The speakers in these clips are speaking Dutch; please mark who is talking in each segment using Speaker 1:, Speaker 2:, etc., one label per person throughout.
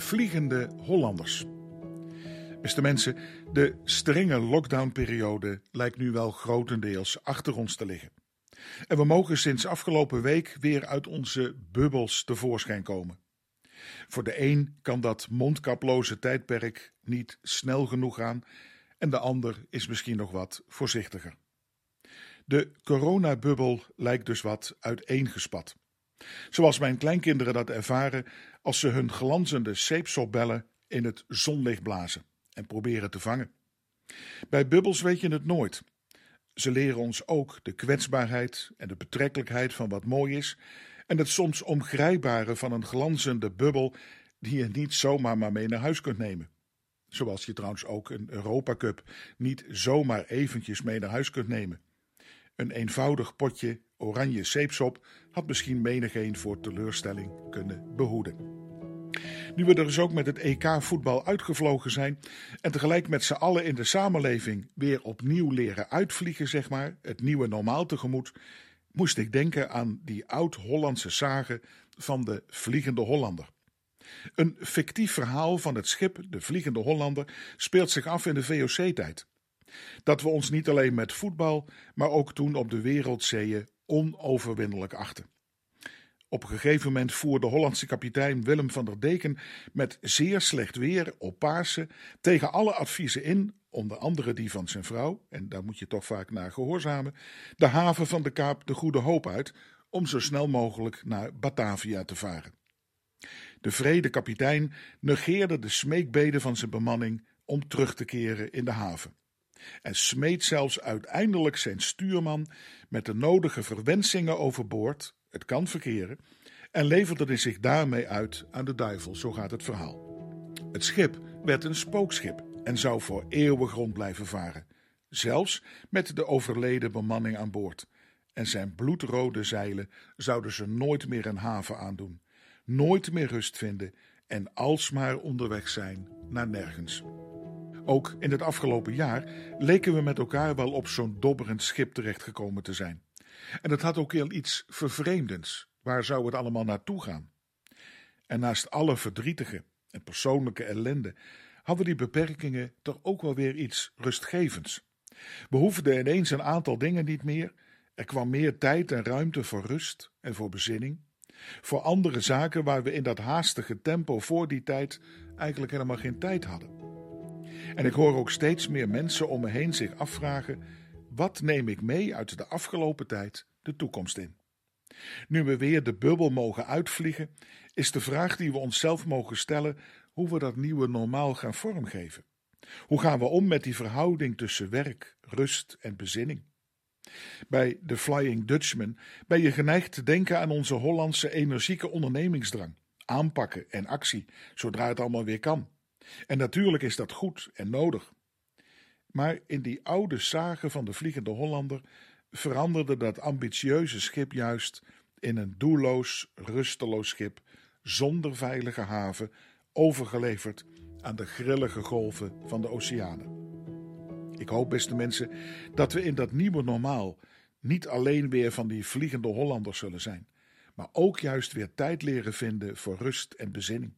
Speaker 1: vliegende Hollanders. Beste mensen, de strenge lockdownperiode lijkt nu wel grotendeels achter ons te liggen. En we mogen sinds afgelopen week weer uit onze bubbels tevoorschijn komen. Voor de een kan dat mondkaploze tijdperk niet snel genoeg gaan en de ander is misschien nog wat voorzichtiger. De coronabubbel lijkt dus wat uiteengespat. Zoals mijn kleinkinderen dat ervaren als ze hun glanzende zeepsopbellen in het zonlicht blazen en proberen te vangen. Bij bubbels weet je het nooit. Ze leren ons ook de kwetsbaarheid en de betrekkelijkheid van wat mooi is en het soms ongrijpbare van een glanzende bubbel die je niet zomaar maar mee naar huis kunt nemen. Zoals je trouwens ook een Europa Cup niet zomaar eventjes mee naar huis kunt nemen. Een eenvoudig potje oranje zeepsop had misschien menigeen voor teleurstelling kunnen behoeden. Nu we er dus ook met het EK-voetbal uitgevlogen zijn en tegelijk met z'n allen in de samenleving weer opnieuw leren uitvliegen, zeg maar, het nieuwe normaal tegemoet, moest ik denken aan die oud-Hollandse zagen van de Vliegende Hollander. Een fictief verhaal van het schip De Vliegende Hollander speelt zich af in de VOC-tijd. Dat we ons niet alleen met voetbal, maar ook toen op de wereldzeeën onoverwinnelijk achten. Op een gegeven moment voer de Hollandse kapitein Willem van der Deken met zeer slecht weer op Paarsen tegen alle adviezen in, onder andere die van zijn vrouw, en daar moet je toch vaak naar gehoorzamen, de haven van de Kaap de Goede Hoop uit om zo snel mogelijk naar Batavia te varen. De vrede kapitein negeerde de smeekbeden van zijn bemanning om terug te keren in de haven en smeet zelfs uiteindelijk zijn stuurman met de nodige verwensingen overboord, het kan verkeren, en leverde zich daarmee uit aan de duivel, zo gaat het verhaal. Het schip werd een spookschip en zou voor eeuwig rond blijven varen, zelfs met de overleden bemanning aan boord. En zijn bloedrode zeilen zouden ze nooit meer een haven aandoen, nooit meer rust vinden en alsmaar onderweg zijn naar nergens. Ook in het afgelopen jaar leken we met elkaar wel op zo'n dobberend schip terechtgekomen te zijn. En het had ook heel iets vervreemdends. Waar zou het allemaal naartoe gaan? En naast alle verdrietige en persoonlijke ellende hadden die beperkingen toch ook wel weer iets rustgevends. We hoefden ineens een aantal dingen niet meer. Er kwam meer tijd en ruimte voor rust en voor bezinning. Voor andere zaken waar we in dat haastige tempo voor die tijd eigenlijk helemaal geen tijd hadden. En ik hoor ook steeds meer mensen om me heen zich afvragen: wat neem ik mee uit de afgelopen tijd de toekomst in? Nu we weer de bubbel mogen uitvliegen, is de vraag die we onszelf mogen stellen hoe we dat nieuwe normaal gaan vormgeven. Hoe gaan we om met die verhouding tussen werk, rust en bezinning? Bij de Flying Dutchman ben je geneigd te denken aan onze Hollandse energieke ondernemingsdrang, aanpakken en actie, zodra het allemaal weer kan. En natuurlijk is dat goed en nodig. Maar in die oude zagen van de Vliegende Hollander veranderde dat ambitieuze schip juist in een doelloos, rusteloos schip zonder veilige haven, overgeleverd aan de grillige golven van de oceanen. Ik hoop, beste mensen, dat we in dat nieuwe normaal niet alleen weer van die vliegende Hollanders zullen zijn, maar ook juist weer tijd leren vinden voor rust en bezinning.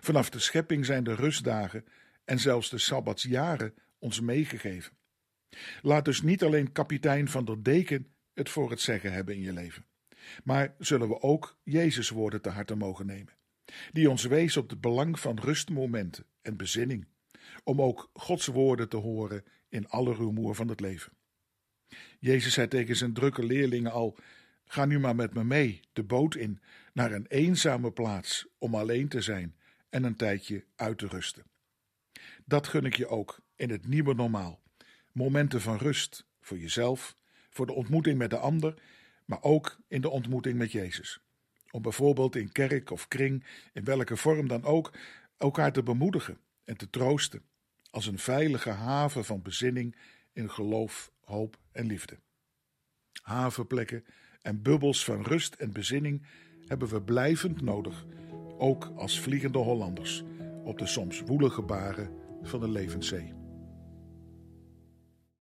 Speaker 1: Vanaf de schepping zijn de rustdagen en zelfs de sabbatsjaren ons meegegeven. Laat dus niet alleen kapitein van der Deken het voor het zeggen hebben in je leven, maar zullen we ook Jezus woorden te harte mogen nemen, die ons wees op het belang van rustmomenten en bezinning, om ook Gods woorden te horen in alle rumoer van het leven. Jezus zei tegen zijn drukke leerlingen al: Ga nu maar met me mee, de boot in, naar een eenzame plaats om alleen te zijn en een tijdje uit te rusten. Dat gun ik je ook in het nieuwe normaal. Momenten van rust voor jezelf, voor de ontmoeting met de ander, maar ook in de ontmoeting met Jezus. Om bijvoorbeeld in kerk of kring, in welke vorm dan ook, elkaar te bemoedigen en te troosten, als een veilige haven van bezinning in geloof, hoop en liefde. Havenplekken en bubbels van rust en bezinning hebben we blijvend nodig, ook als vliegende Hollanders op de soms woelige baren van de levenszee.